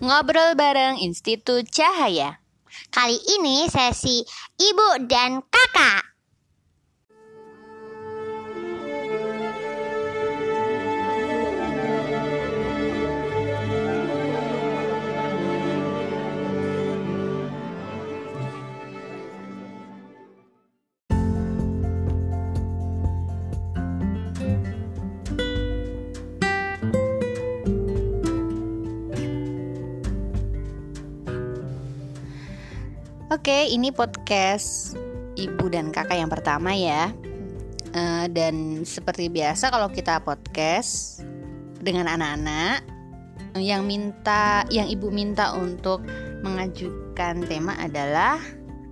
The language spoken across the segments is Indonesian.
Ngobrol bareng Institut Cahaya. Kali ini sesi ibu dan kakak. Oke, ini podcast ibu dan kakak yang pertama ya. Eh, dan seperti biasa kalau kita podcast dengan anak-anak yang minta, yang ibu minta untuk mengajukan tema adalah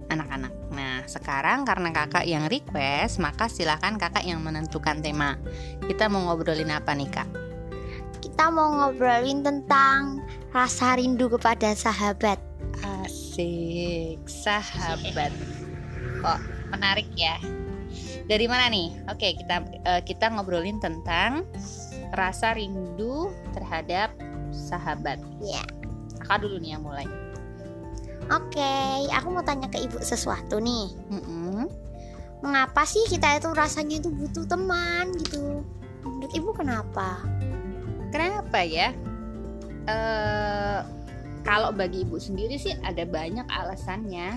anak-anak. Nah, sekarang karena kakak yang request, maka silakan kakak yang menentukan tema. Kita mau ngobrolin apa nih kak? Kita mau ngobrolin tentang rasa rindu kepada sahabat. Asik, sahabat. Kok menarik ya? Dari mana nih? Oke, kita eh, kita ngobrolin tentang rasa rindu terhadap sahabat. Ya. Kakak dulu nih yang mulai. Oke, aku mau tanya ke ibu sesuatu nih. Mm-mm. Mengapa sih kita itu rasanya itu butuh teman gitu? Menurut ibu kenapa? Kenapa ya? Eh, kalau bagi ibu sendiri sih ada banyak alasannya.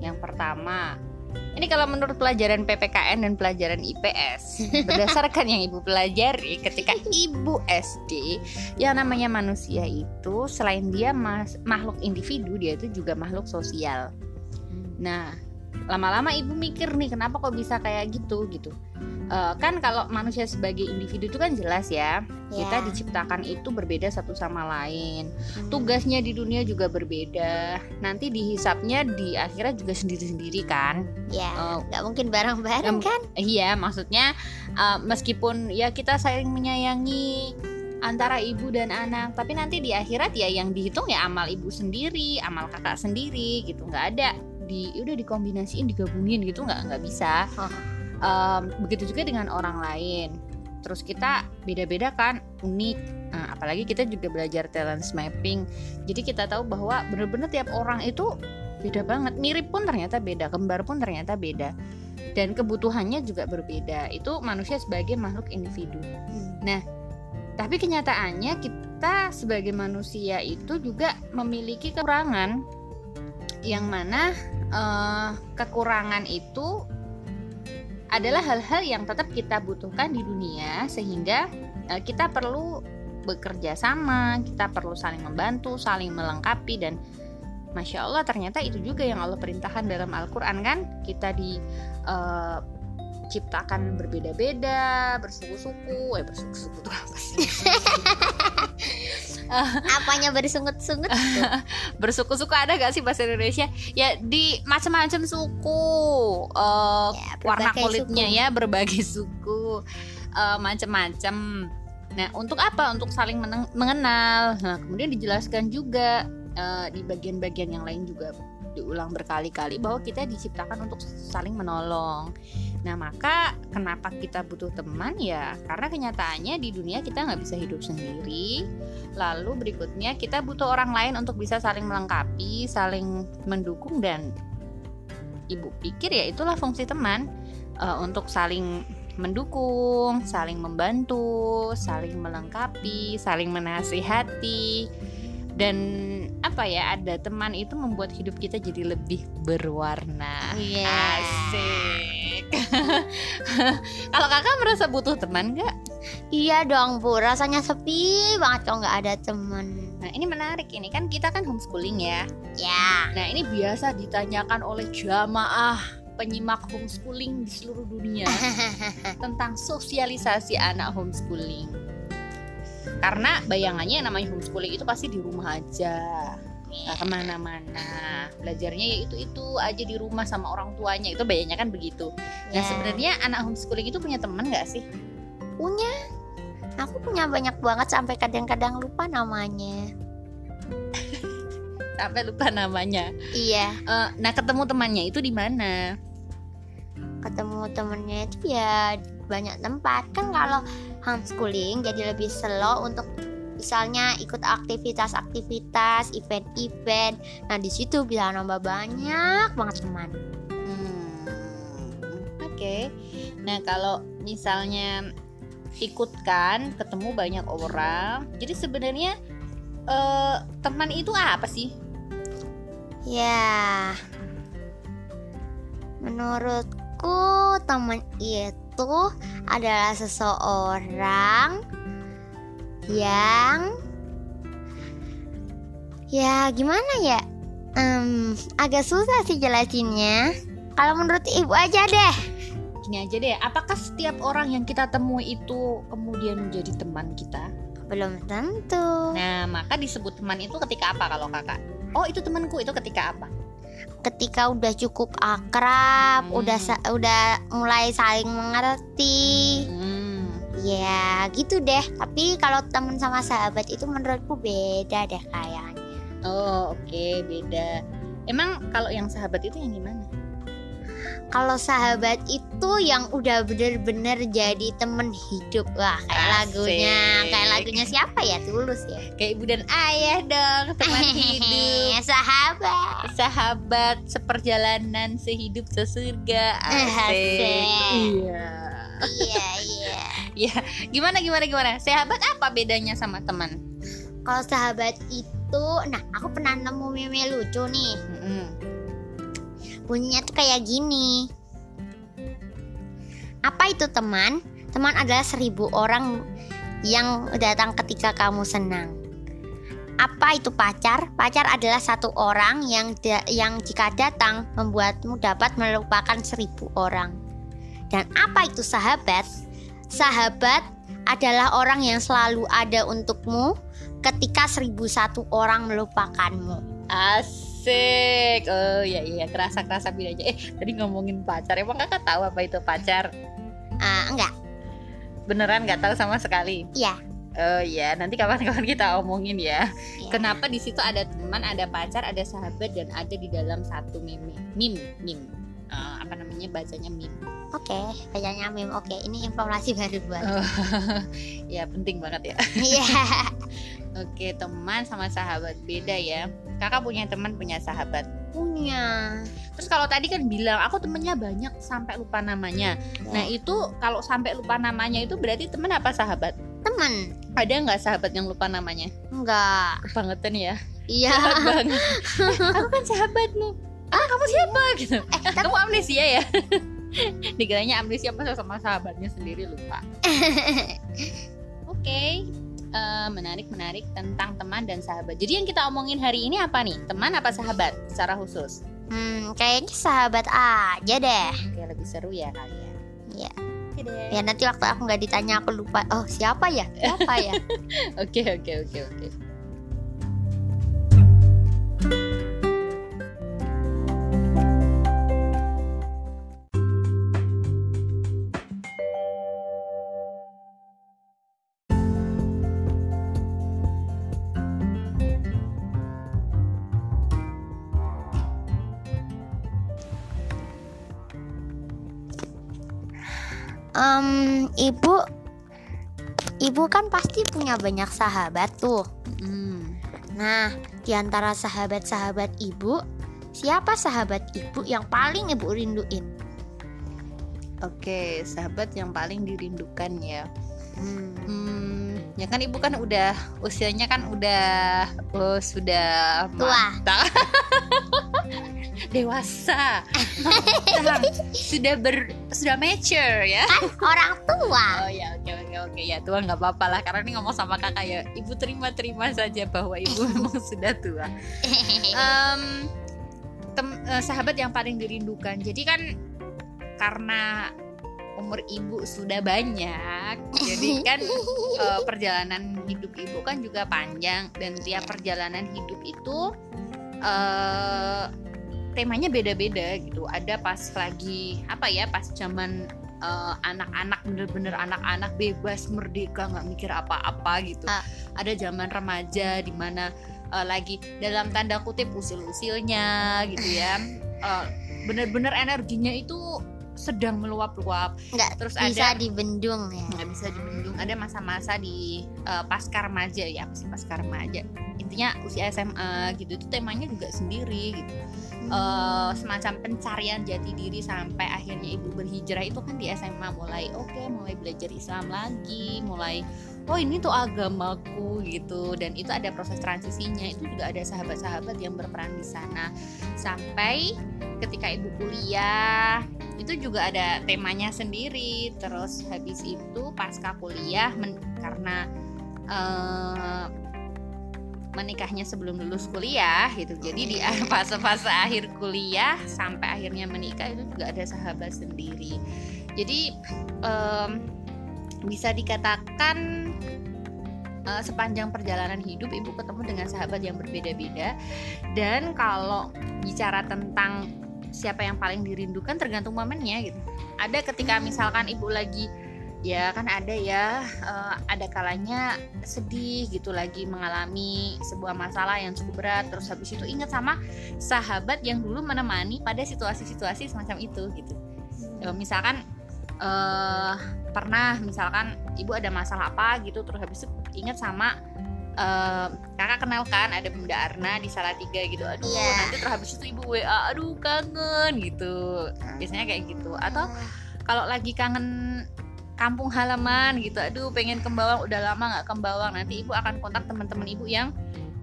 Yang pertama, ini kalau menurut pelajaran PPKN dan pelajaran IPS, berdasarkan yang ibu pelajari ketika ibu SD, yang namanya manusia itu selain dia mas- makhluk individu, dia itu juga makhluk sosial. Nah, lama-lama ibu mikir nih, kenapa kok bisa kayak gitu gitu? Eh, kan kalau manusia sebagai individu itu kan jelas ya, kita Ya. diciptakan itu berbeda satu sama lain. Hmm. Tugasnya di dunia juga berbeda. Nanti dihisapnya di akhirat juga sendiri-sendiri kan? Ya, Eh, nggak mungkin bareng-bareng kan? Iya, maksudnya uh, meskipun ya kita saling menyayangi antara ibu dan anak, tapi nanti di akhirat ya yang dihitung ya amal ibu sendiri, amal kakak sendiri gitu, nggak ada di udah dikombinasiin digabungin gitu nggak nggak bisa. Oh. Em, begitu juga dengan orang lain. Terus kita beda-beda kan, unik. Nah, apalagi kita juga belajar talent mapping. Jadi kita tahu bahwa bener-bener tiap orang itu beda banget. Mirip pun ternyata beda, kembar pun ternyata beda dan kebutuhannya juga berbeda. Itu manusia sebagai makhluk individu. Nah, tapi kenyataannya kita sebagai manusia itu juga memiliki kekurangan yang mana eh, kekurangan itu adalah hal-hal yang tetap kita butuhkan di dunia sehingga eh, kita perlu bekerja sama, kita perlu saling membantu, saling melengkapi dan Masya Allah ternyata itu juga yang Allah perintahkan dalam Al-Quran kan? Kita diciptakan berbeda-beda, bersuku-suku Eh bersuku-suku itu apa sih? Apanya bersungut-sungut? bersuku-suku ada gak sih bahasa Indonesia? Ya di macam-macam suku eh, Ya, Warna kulitnya suku. ya berbagai suku eh, Macam-macam Nah untuk apa? Untuk saling meneng- mengenal Nah kemudian dijelaskan juga eh, Di bagian-bagian yang lain juga diulang berkali-kali bahwa kita diciptakan untuk saling menolong. Nah, maka kenapa kita butuh teman ya? Karena kenyataannya di dunia kita nggak bisa hidup sendiri. Lalu berikutnya kita butuh orang lain untuk bisa saling melengkapi, saling mendukung dan ibu pikir ya itulah fungsi teman eh, untuk saling mendukung, saling membantu, saling melengkapi, saling menasihati dan apa ya ada teman itu membuat hidup kita jadi lebih berwarna. Iya. Asik. Kalau kakak merasa butuh teman nggak? Iya dong bu, rasanya sepi banget kalau nggak ada temen. Nah ini menarik ini kan kita kan homeschooling ya. Ya, Nah ini biasa ditanyakan oleh jamaah penyimak homeschooling di seluruh dunia tentang sosialisasi anak homeschooling. Karena bayangannya yang namanya homeschooling itu pasti di rumah aja, nggak ke mana-mana. Belajarnya ya itu itu aja di rumah sama orang tuanya itu bayangannya kan begitu. Nah Ya. sebenarnya anak homeschooling itu punya teman nggak sih? punya. Aku punya banyak banget sampai kadang-kadang lupa namanya. Sampai lupa namanya. Iya, Eh, nah ketemu temannya itu di mana? ketemu temennya itu ya banyak tempat kan kalau homeschooling jadi lebih slow untuk misalnya ikut aktivitas-aktivitas event-event nah di situ bisa nambah banyak banget teman Hmm, Oke. Nah, kalau misalnya ikutkan ketemu banyak orang, jadi sebenarnya eh, teman itu apa sih? ya menurutku teman itu adalah seseorang yang ya gimana ya Em, agak susah sih jelasinnya kalau menurut ibu aja deh Gini aja deh, apakah setiap orang yang kita temui itu kemudian menjadi teman kita? belum tentu Nah, maka disebut teman itu ketika apa kalau kakak? Oh, itu temanku itu ketika apa? Ketika udah cukup akrab Hmm. udah udah mulai saling mengerti Hmm. ya gitu deh tapi kalau teman sama sahabat itu menurutku beda deh kayaknya Oh, oke, beda. Emang kalau yang sahabat itu yang gimana? kalau sahabat itu yang udah bener-bener jadi temen hidup wah kayak Asik. lagunya kayak lagunya siapa ya tulus ya Kayak ibu dan ayah dong, teman hidup. sahabat sahabat seperjalanan sehidup sesurga. Asik. iya. Iya iya. Ya gimana gimana gimana? Sahabat apa bedanya sama teman? Kalau sahabat itu nah aku pernah nemu meme lucu nih. Mm-mm. bunyinya tuh kayak gini. Apa itu teman? Teman adalah seribu orang yang datang ketika kamu senang apa itu pacar? Pacar adalah satu orang yang da- yang jika datang membuatmu dapat melupakan seribu orang. Dan apa itu sahabat? Sahabat adalah orang yang selalu ada untukmu ketika seribu satu orang melupakanmu. Asik. Oh iya iya. Kerasa kerasa bedanya eh tadi ngomongin pacar emang kakak tahu apa itu pacar? Ah, enggak. Beneran nggak tahu sama sekali? Iya. Oh iya nanti kapan-kapan kita omongin ya Iya. kenapa di situ ada teman ada pacar ada sahabat dan ada di dalam satu meme meme meme Eh, apa namanya bacanya meme Oke, kayaknya meme. Oke, ini informasi baru buat. Ya penting banget ya. Iya. Oke, teman sama sahabat beda ya. Kakak punya teman, punya sahabat. Punya. Terus kalau tadi kan bilang aku temennya banyak sampai lupa namanya. Nah itu kalau sampai lupa namanya itu berarti teman apa sahabat? Temen. Ada nggak sahabat yang lupa namanya? Enggak. Kebangetan ya. Iya. Banget. aku kan sahabatmu. Ah kamu siapa gitu? Eh, tapi Kamu amnesia ya? Dikiranya amnesia masa sama sahabatnya sendiri lupa. Oke, eh, menarik menarik tentang teman dan sahabat. Jadi yang kita omongin hari ini apa nih? Teman apa sahabat secara khusus? hmm, kayaknya sahabat aja deh. Oke, lebih seru ya kalian. Iya. Oke deh. Ya nanti waktu aku nggak ditanya aku lupa. Oh siapa ya? Siapa ya? Oke oke oke oke. Em, ibu, ibu kan pasti punya banyak sahabat tuh. Hmm. Nah, di antara sahabat-sahabat ibu, siapa sahabat ibu yang paling ibu rinduin? Oke, sahabat yang paling dirindukan ya. Hmm. Hmm, ya kan ibu kan udah usianya kan udah oh, sudah Tua. dewasa, matang, sudah ber sudah mature ya. Orang tua. Oh ya oke oke oke ya tua nggak apa-apa lah karena ini ngomong sama kakak ya ibu terima terima saja bahwa ibu memang sudah tua. Em, tem- eh, sahabat yang paling dirindukan. Jadi kan karena umur ibu sudah banyak, jadi kan eh, perjalanan hidup ibu kan juga panjang dan tiap perjalanan hidup itu eh temanya beda-beda gitu. Ada pas lagi apa ya pas zaman eh, anak-anak bener-bener anak-anak bebas merdeka nggak mikir apa-apa gitu. Ah. Ada zaman remaja di mana eh, lagi dalam tanda kutip usil-usilnya gitu ya. Eh, bener-bener energinya itu sedang meluap-luap nggak terus bisa ada dibendung ya nggak bisa dibendung ada masa-masa di uh, pasca remaja ya apa sih pasca remaja intinya usia SMA gitu itu temanya juga sendiri gitu uh, semacam pencarian jati diri sampai akhirnya ibu berhijrah itu kan di SMA mulai oke mulai belajar Islam lagi mulai oh ini tuh agamaku gitu. Dan itu ada proses transisinya itu juga ada sahabat-sahabat yang berperan di sana. Sampai ketika ibu kuliah itu juga ada temanya sendiri. Terus habis itu pasca kuliah karena uh, menikahnya sebelum lulus kuliah gitu. Jadi di fase-fase akhir kuliah sampai akhirnya menikah itu juga ada sahabat sendiri. Jadi um, bisa dikatakan uh, sepanjang perjalanan hidup ibu ketemu dengan sahabat yang berbeda-beda. Dan kalau bicara tentang siapa yang paling dirindukan tergantung momennya gitu. Ada ketika misalkan ibu lagi ya kan ada ya uh, ada kalanya sedih gitu lagi mengalami sebuah masalah yang cukup berat. Terus habis itu ingat sama sahabat yang dulu menemani pada situasi-situasi semacam itu gitu. Ya, misalkan uh, pernah misalkan ibu ada masalah apa gitu terus habis itu ingat sama uh, kakak kenal kan ada Bunda Arna di salah tiga gitu. Aduh yeah. nanti terus habis itu ibu WA aduh kangen gitu. Biasanya kayak gitu. Atau kalau lagi kangen kampung halaman gitu. Aduh pengen ke Bawang udah lama nggak ke Bawang. Nanti ibu akan kontak teman-teman ibu yang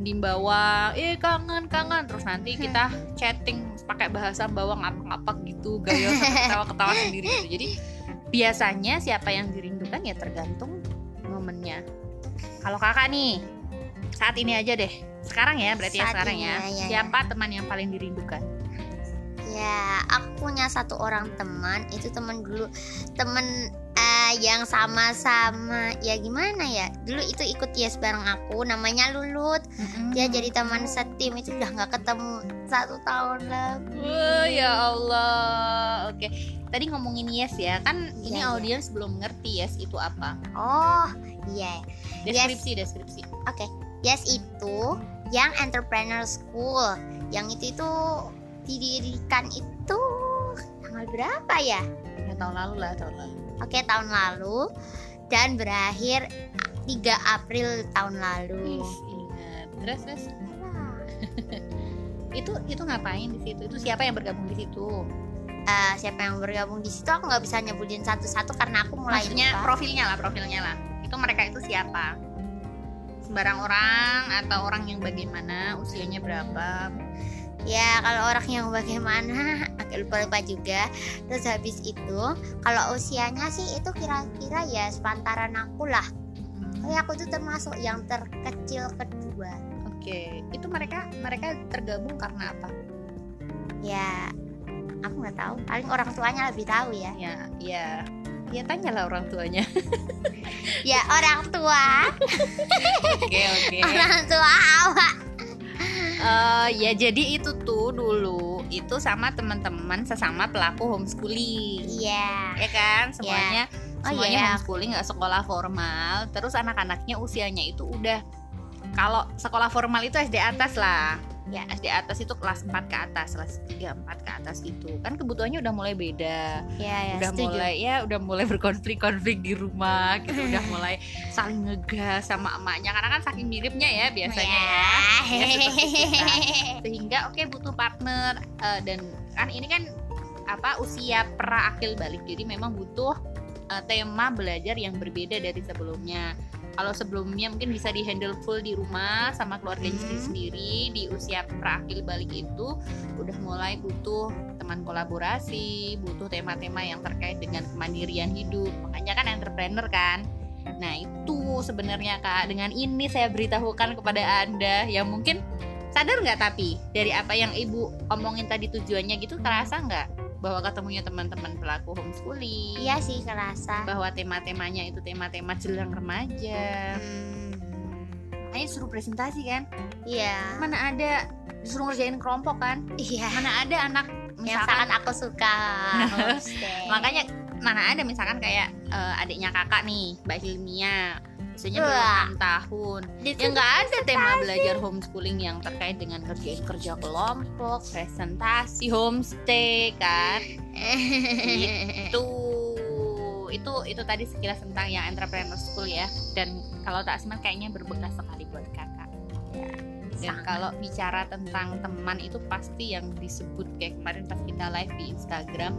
di Bawang eh kangen kangen. Terus nanti kita chatting pakai bahasa Bawang apa-apa gitu gaya ketawa-ketawa sendiri gitu. Jadi biasanya siapa yang dirindukan ya tergantung momennya. Kalau kakak nih saat ini aja deh. Sekarang ya berarti ya saat ya. sekarang ya, ya. Siapa ya. teman yang paling dirindukan? Ya aku punya satu orang teman. Itu teman dulu teman yang sama-sama ya gimana ya dulu itu ikut yes bareng aku namanya Lulut mm-hmm. dia jadi teman setim itu udah nggak ketemu satu tahun lagi oh, ya Allah oke tadi ngomongin yes ya kan ya, ini ya. audiens belum ngerti yes itu apa oh iya yeah. deskripsi yes. deskripsi oke okay. yes itu yang entrepreneur school yang itu itu didirikan itu tanggal berapa ya? Ya tahun lalu lah tahun lalu. Oke tahun lalu dan berakhir 3 April tahun lalu. Is, ingat. Terus terus. itu itu ngapain di situ? Itu siapa yang bergabung di situ? Uh, siapa yang bergabung di situ aku nggak bisa nyebutin satu-satu karena aku mulai Maksudnya lupa. profilnya lah profilnya lah itu mereka itu siapa sembarang orang atau orang yang bagaimana usianya berapa ya kalau orang yang bagaimana agak lupa lupa juga. Terus habis itu kalau usianya sih itu kira-kira ya sepantaran aku lah. Hmm. aku tuh termasuk yang terkecil kedua. Oke itu mereka mereka tergabung karena apa? Ya aku nggak tahu. Paling orang tuanya lebih tahu ya. Ya ya. Ya tanyalah orang tuanya. Ya orang tua. Oke oke. Orang tua awak. Uh, ya jadi itu tuh dulu itu sama teman-teman sesama pelaku homeschooling. Iya. Yeah. Ya kan semuanya yeah. oh, semuanya yeah. homeschooling nggak sekolah formal. Terus anak-anaknya usianya itu udah kalau sekolah formal itu SD atas lah. Ya SD atas itu kelas 4 ke atas kelas 3 4 ke atas itu kan kebutuhannya udah mulai beda. Ya, ya, udah setuju. mulai ya udah mulai berkonflik-konflik di rumah gitu. Udah mulai saling ngegas sama emaknya. Karena kan saking miripnya ya biasanya ya, ya. ya sehingga oke okay, butuh partner uh, dan kan ini kan apa usia pra akil balik. Jadi memang butuh uh, tema belajar yang berbeda dari sebelumnya kalau sebelumnya mungkin bisa dihandle full di rumah sama keluarganya hmm. sendiri. Di usia terakhir balik itu udah mulai butuh teman kolaborasi butuh tema-tema yang terkait dengan kemandirian hidup. Makanya kan entrepreneur kan. Nah itu sebenarnya kak. Dengan ini saya beritahukan kepada anda. Yang mungkin sadar nggak tapi dari apa yang ibu omongin tadi tujuannya gitu terasa nggak bahwa ketemunya teman-teman pelaku homeschooling. Iya sih kerasa bahwa tema-temanya itu tema-tema jelang remaja. Hmm. Ayo suruh presentasi kan? Iya. Mana ada disuruh ngerjain kelompok kan? Iya. Mana ada anak misalkan, yang sangat aku suka. Makanya mana ada misalkan kayak uh, adiknya kakak nih Mbak Hilmia Wah. enam tahun ya nggak ada tema belajar homeschooling yang terkait dengan kerjain kerja kelompok presentasi homestay kan? Itu itu itu tadi sekilas tentang yang entrepreneur school ya. Dan kalau tak semen kayaknya berbekas sekali buat kakak. Dan Sangat. kalau bicara tentang teman itu pasti yang disebut kayak kemarin pas kita live di Instagram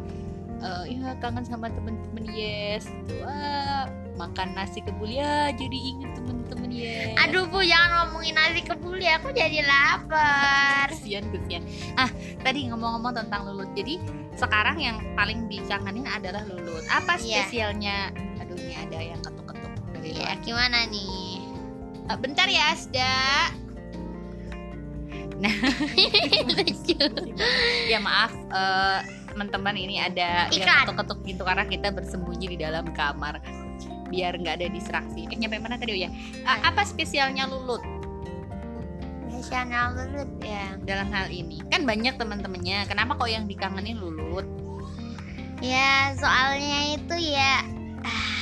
eh ya kangen sama temen-temen yes. Tuh ah, makan nasi kebuli ya jadi inget temen-temen yes. Aduh bu jangan ngomongin nasi kebuli aku jadi lapar. kesian kesian. Ah tadi ngomong-ngomong tentang lulut. Jadi sekarang yang paling dikangenin adalah lulut. Apa Iya. spesialnya? Aduh ini ada yang ketuk-ketuk dari Ya luar. gimana nih? Eh, bentar ya Asda. Ya maaf. Eh, teman-teman ini ada yang Iklan. ketuk-ketuk gitu karena kita bersembunyi di dalam kamar biar nggak ada distraksi eh nyampe mana tadi ya apa spesialnya lulut Nasional lulut ya. dalam hal ini kan banyak teman-temannya kenapa kok yang dikangenin lulut Ya soalnya itu ya. ah,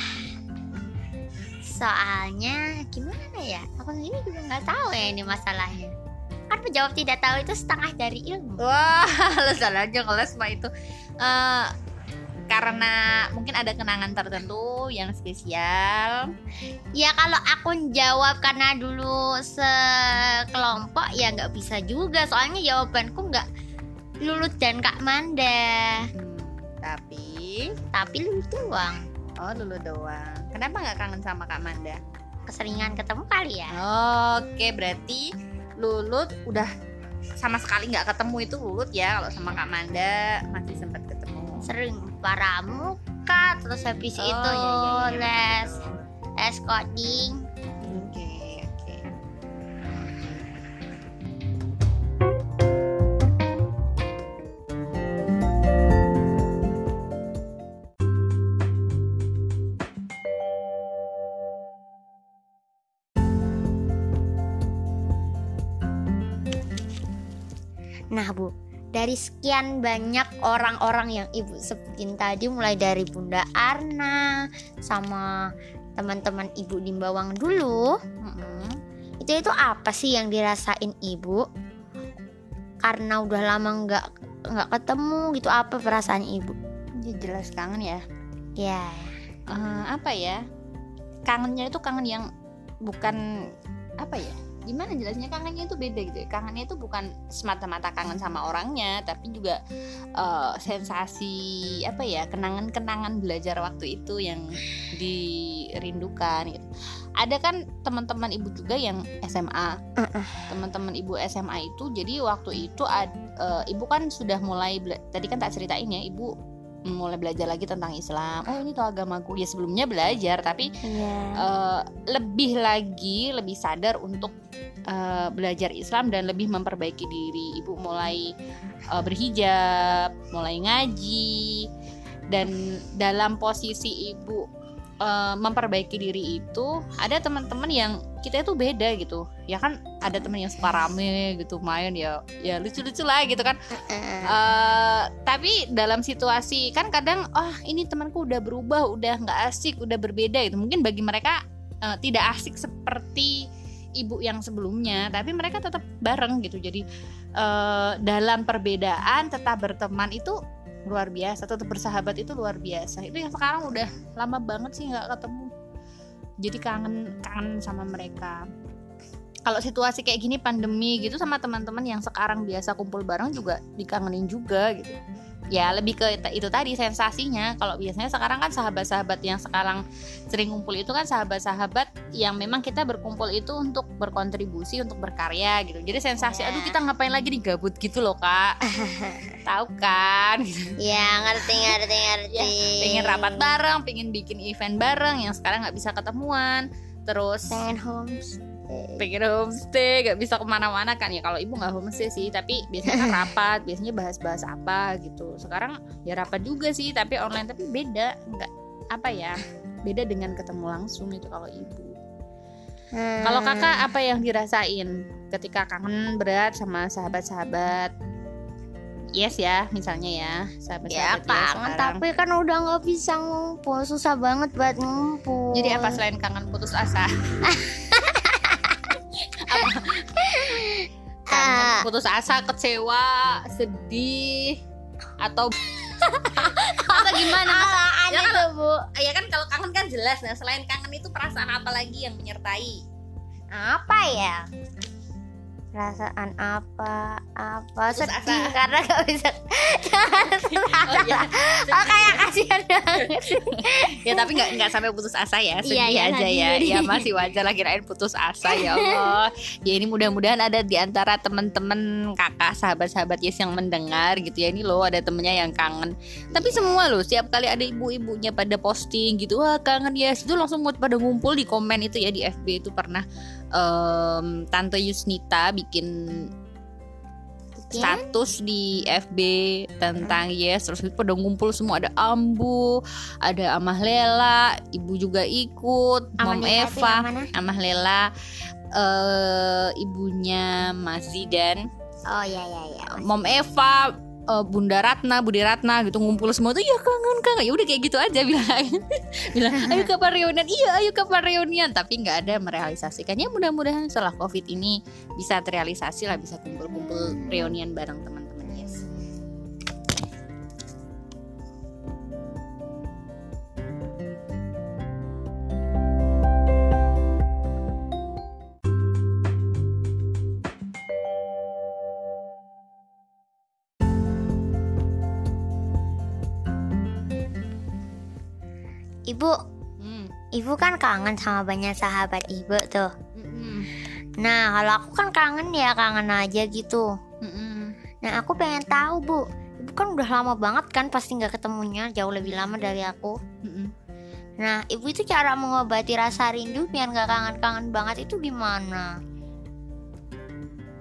Soalnya gimana ya? Aku sendiri juga nggak tahu ya ini masalahnya. Kan menjawab tidak tahu itu setengah dari ilmu. Wah, alasan aja kelas mah itu Eh, karena mungkin ada kenangan tertentu yang spesial. Ya kalau aku jawab karena dulu sekelompok ya nggak bisa juga. Soalnya jawabanku nggak lulut dan Kak Manda. Hmm, tapi, Tapi lulut doang. oh dulu doang. Kenapa nggak kangen sama Kak Manda? Keseringan ketemu kali ya. Oke, berarti Lulut udah sama sekali nggak ketemu itu Lulut ya. Kalau sama Kak Manda masih sempat ketemu. Sering pramuka terus habis itu Oh, iya, iya, iya, les betul. les coding. Nah bu, dari sekian banyak orang-orang yang ibu sebutin tadi, mulai dari Bunda Arna sama teman-teman ibu di Bawang dulu, itu itu apa sih yang dirasain ibu? Karena udah lama nggak nggak ketemu gitu, apa perasaan ibu? Ya jelas kangen ya. Ya, Eh, apa ya kangennya itu kangen yang bukan apa ya gimana jelasnya kangennya itu beda gitu ya. Kangennya itu bukan semata-mata kangen sama orangnya tapi juga eh, sensasi apa ya kenangan-kenangan belajar waktu itu yang dirindukan gitu. Ada kan teman-teman ibu juga yang SMA teman-teman ibu SMA itu jadi waktu itu ad- eh, ibu kan sudah mulai tadi kan tak ceritain ya ibu mulai belajar lagi tentang Islam. Oh ini tuh agamaku ya sebelumnya belajar tapi iya. eh, lebih lagi lebih sadar untuk eh, belajar Islam dan lebih memperbaiki diri. Ibu mulai eh, berhijab mulai ngaji dan dalam posisi ibu eh, memperbaiki diri itu ada teman-teman yang kita itu beda gitu. Ya kan ada teman yang suka rame gitu main ya ya lucu-lucu lah gitu kan. Eh, tapi dalam situasi kan kadang oh ini temanku udah berubah udah nggak asik udah berbeda itu mungkin bagi mereka eh, tidak asik seperti ibu yang sebelumnya tapi mereka tetap bareng gitu. Jadi eh, dalam perbedaan tetap berteman itu luar biasa tetap bersahabat itu luar biasa. Itu yang sekarang udah lama banget sih nggak ketemu. Jadi kangen kangen sama mereka. Kalau situasi kayak gini pandemi gitu sama teman-teman yang sekarang biasa kumpul bareng juga dikangenin juga gitu ya lebih ke it- itu tadi sensasinya. Kalau biasanya sekarang kan sahabat-sahabat yang sekarang sering kumpul itu kan sahabat-sahabat yang memang kita berkumpul itu untuk berkontribusi untuk berkarya gitu. Jadi sensasi Iya. aduh kita ngapain lagi nih gabut? gitu loh kak. Tahu kan? Ya ngerti ngerti ngerti. pengen rapat bareng pengen bikin event bareng yang sekarang nggak bisa ketemuan. Terus Pengen homes. Pengen homestay gak bisa ke mana-mana kan. Ya kalau ibu nggak homestay sih tapi biasanya kan rapat biasanya bahas-bahas apa gitu. Sekarang ya rapat juga sih tapi online tapi beda. Nggak apa ya beda dengan ketemu langsung itu kalau ibu. Kalau Hmm. kakak apa yang dirasain ketika kangen berat sama sahabat-sahabat? Yes ya misalnya ya sahabat Ya kangen tapi kan udah nggak bisa ngumpul. Susah banget buat ngumpul. jadi apa selain kangen putus asa? kangen putus asa kecewa sedih atau atau gimana Apaan Ya kan- itu bu? ya kan kalau kangen kan jelas nah selain kangen itu perasaan apa lagi yang menyertai Apa ya? Perasaan apa? Apa Putus sedih asa. karena gak bisa. oh, iya. oh kayak kasihan banget. ya tapi nggak nggak sampai putus asa ya sedih Iya, iya, aja sedih, ya sedih. ya masih wajar lah kirain putus asa ya Allah ya ini mudah-mudahan ada di antara teman-teman kakak sahabat-sahabat Yes yang mendengar gitu ya ini loh ada temennya yang kangen tapi semua loh setiap kali ada ibu-ibunya pada posting gitu wah kangen Yes itu langsung buat pada ngumpul di komen itu ya di FB itu pernah em, tante Yusnita bikin status di FB tentang Yes terus itu pada ngumpul semua ada Ambu ada Amah Lela ibu juga ikut Mom Eva? Amah Lela eh ibunya Mas Zidan Oh ya ya ya. Mom Eva eh, Bunda Ratna, Budi Ratna gitu ngumpul semua tuh ya kangen kangen. Ya udah kayak gitu aja bilang bilang ayo kapan reunian. Iya ayo kapan reunian. Tapi nggak ada merealisasikannya. Mudah-mudahan setelah covid ini bisa terrealisasi lah bisa kumpul-kumpul reunian bareng teman-teman Ibu, Hmm. ibu kan kangen sama banyak sahabat ibu tuh. Mm-mm. Nah, kalau aku kan kangen ya kangen aja gitu. Mm-mm. Nah, aku pengen tahu bu, ibu kan udah lama banget kan pasti nggak ketemunya, jauh lebih lama dari aku. Mm-mm. Nah, ibu itu cara mengobati rasa rindu biar nggak kangen-kangen banget itu gimana?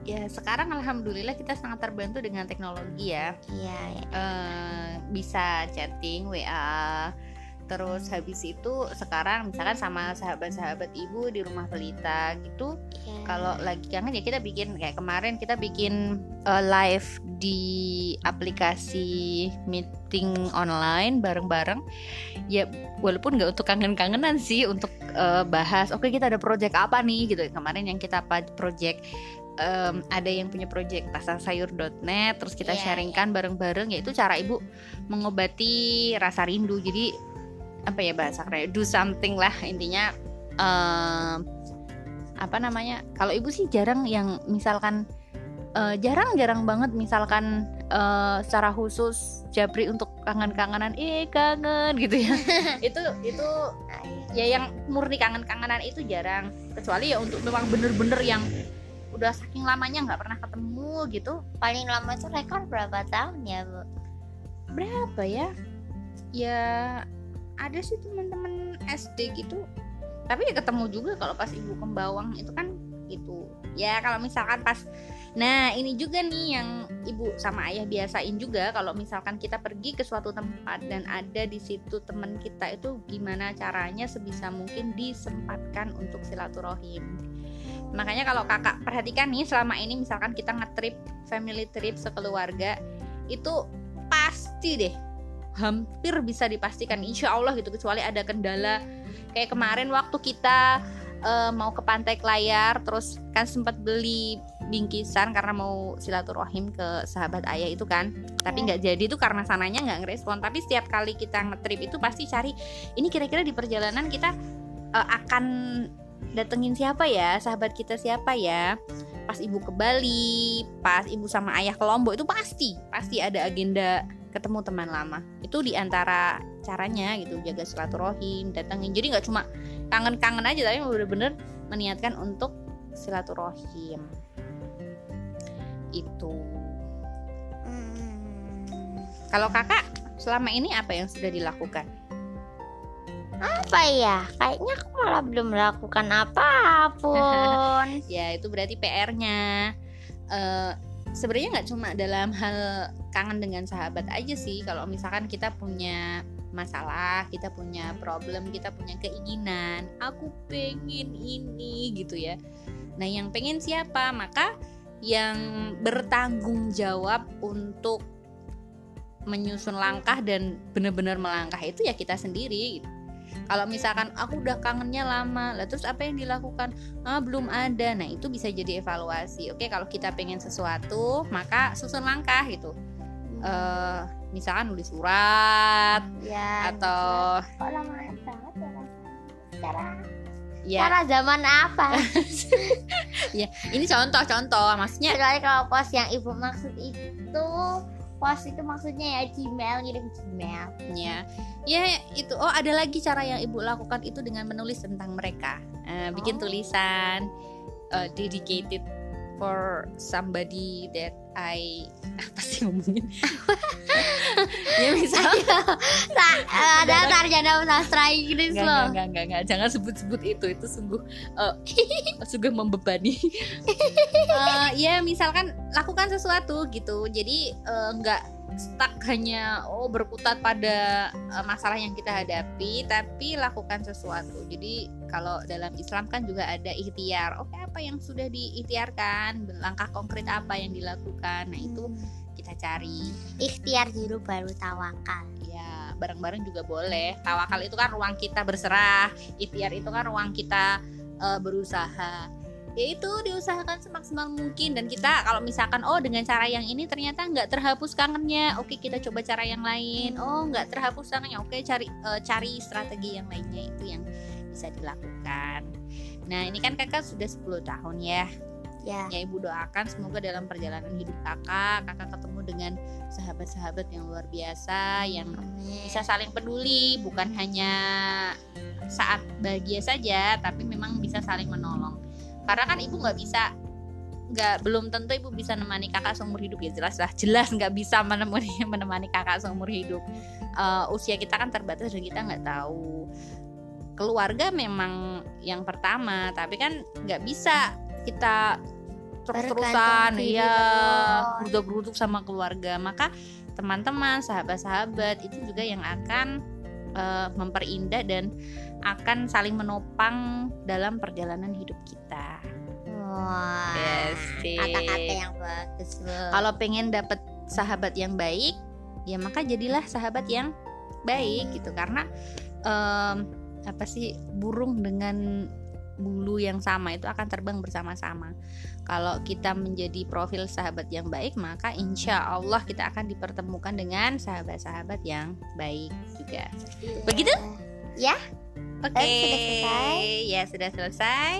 ya sekarang alhamdulillah kita sangat terbantu dengan teknologi ya Iya, ya. eh, bisa chatting WA terus habis itu sekarang misalkan sama sahabat-sahabat ibu di rumah pelita gitu Iya. kalau lagi kangen ya kita bikin kayak kemarin kita bikin eh, live di aplikasi meeting online bareng-bareng. Ya walaupun nggak untuk kangen-kangenan sih untuk eh, bahas oke kita ada project apa nih? gitu. Kemarin yang kita apa project em, ada yang punya project pasar sayur.net terus kita Iya, sharingkan bareng-bareng yaitu cara ibu mengobati rasa rindu. Jadi apa ya bahasa keren do something lah intinya. Em, apa namanya? Kalau ibu sih jarang yang misalkan eh, jarang-jarang banget misalkan eh, secara khusus Japri untuk kangen-kangenan eh kangen gitu ya. Itu itu ya yang murni kangen-kangenan itu jarang. Kecuali ya untuk memang bener-bener yang udah saking lamanya nggak pernah ketemu gitu. Paling lama itu rekor berapa tahun ya bu? berapa ya? Ya ada sih teman-teman SD gitu. Tapi ya ketemu juga kalau pas ibu kembawang itu kan gitu. Ya kalau misalkan pas nah ini juga nih yang ibu sama ayah biasain juga kalau misalkan kita pergi ke suatu tempat dan ada di situ teman kita itu gimana caranya sebisa mungkin disempatkan untuk silaturahim. Makanya kalau kakak perhatikan nih selama ini misalkan kita ngetrip family trip sekeluarga itu pasti deh hampir bisa dipastikan insya Allah gitu kecuali ada kendala kayak kemarin waktu kita eh, mau ke pantai Kelayar terus kan sempat beli bingkisan karena mau silaturahim ke sahabat ayah itu kan. Tapi nggak jadi itu karena sananya nggak ngerespon. Tapi setiap kali kita ngetrip itu pasti cari ini kira-kira di perjalanan kita eh, akan datengin siapa ya? Sahabat kita siapa ya? Pas ibu ke Bali pas ibu sama ayah ke Lombok itu pasti pasti ada agenda ketemu teman lama itu di antara caranya gitu jaga silaturahim datengin jadi nggak cuma kangen-kangen aja tapi bener-bener meniatkan untuk silaturahim itu Hmm. kalau kakak selama ini apa yang sudah dilakukan Apa ya? Kayaknya aku malah belum melakukan apa pun. ya itu berarti PR-nya Eh, sebenarnya nggak cuma dalam hal kangen dengan sahabat aja sih. Kalau misalkan kita punya masalah kita punya problem kita punya keinginan aku pengen ini gitu ya. Nah yang pengen siapa? Maka yang bertanggung jawab untuk menyusun langkah dan benar-benar melangkah itu ya kita sendiri. gitu. Kalau misalkan aku udah kangennya lama, lah terus apa yang dilakukan? Ah, belum ada. Nah, itu bisa jadi evaluasi. Oke, kalau kita pengen sesuatu, maka susun langkah gitu. Eh, misalkan nulis surat ya atau kok lama banget ya cara ya cara zaman apa ini contoh-contoh maksudnya kecuali kalau pos yang ibu maksud itu pos itu maksudnya ya Gmail ngirim Gmail ya ya itu. Oh ada lagi cara yang ibu lakukan itu dengan menulis tentang mereka. Eh, bikin Oh. tulisan eh, dedicated for somebody that I apa sih ngomongin? Ya misal. Sa- ada sarjana sastra Inggris Enggak, loh. enggak, enggak, enggak, jangan sebut-sebut itu, itu sungguh eh, sungguh membebani. Eh, ya misalkan lakukan sesuatu gitu, jadi eh, enggak stuck hanya oh berkutat pada eh, masalah yang kita hadapi, tapi lakukan sesuatu. Jadi kalau dalam Islam kan juga ada ikhtiar. Oke, apa yang sudah diikhtiarkan, langkah konkret apa yang dilakukan. Nah itu kita cari. ikhtiar dulu baru tawakal ya bareng-bareng juga boleh tawakal itu kan ruang kita berserah ikhtiar itu kan ruang kita eh, berusaha ya itu diusahakan semaksimal mungkin. Dan kita kalau misalkan oh dengan cara yang ini ternyata nggak terhapus kangennya oke kita coba cara yang lain. Oh nggak terhapus kangennya oke cari eh, cari strategi yang lainnya. Itu yang bisa dilakukan. Nah ini kan kakak sudah 10 tahun ya. Ya. Ya ibu doakan semoga dalam perjalanan hidup kakak kakak ketemu dengan sahabat-sahabat yang luar biasa yang amin. bisa saling peduli. Bukan hanya saat bahagia saja tapi memang bisa saling menolong karena kan ibu nggak bisa nggak belum tentu ibu bisa menemani kakak seumur hidup. Ya jelas lah jelas nggak bisa menemani menemani kakak seumur hidup. Eh, usia kita kan terbatas dan kita nggak tahu. Keluarga memang yang pertama tapi kan nggak bisa kita terus-terusan ya beruduk-beruduk sama keluarga. Maka teman-teman sahabat-sahabat itu juga yang akan eh, memperindah dan akan saling menopang dalam perjalanan hidup kita. Wah. Yes, kata-kata yang bagus kalau pengen dapet sahabat yang baik ya maka jadilah sahabat yang baik gitu. Karena em, apa sih burung dengan bulu yang sama itu akan terbang bersama-sama. Kalau kita menjadi profil sahabat yang baik maka insya Allah kita akan dipertemukan dengan sahabat-sahabat yang baik juga. Iya. begitu? Ya Oke, Eh, sudah selesai? ya sudah selesai.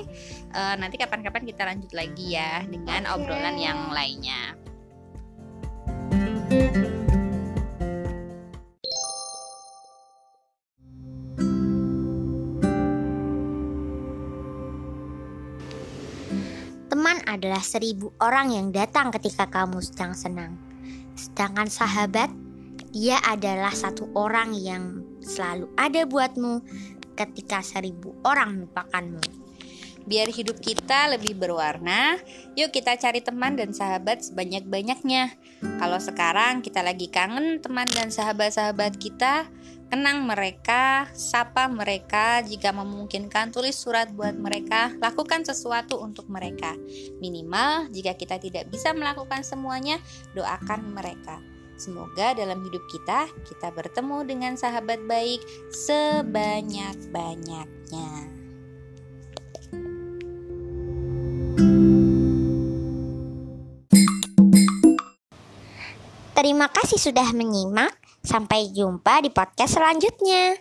Eh, nanti kapan-kapan kita lanjut lagi ya dengan Oke. obrolan yang lainnya. Teman adalah seribu orang yang datang ketika kamu sedang senang. Sedangkan sahabat, dia adalah satu orang yang selalu ada buatmu ketika seribu orang melupakanmu. Biar hidup kita lebih berwarna, yuk kita cari teman dan sahabat sebanyak-banyaknya. Kalau sekarang kita lagi kangen teman dan sahabat-sahabat kita, kenang mereka, sapa mereka, jika memungkinkan tulis surat buat mereka, lakukan sesuatu untuk mereka. Minimal jika kita tidak bisa melakukan semuanya, doakan mereka. Semoga dalam hidup kita, kita bertemu dengan sahabat baik sebanyak-banyaknya. Terima kasih sudah menyimak. Sampai jumpa di podcast selanjutnya.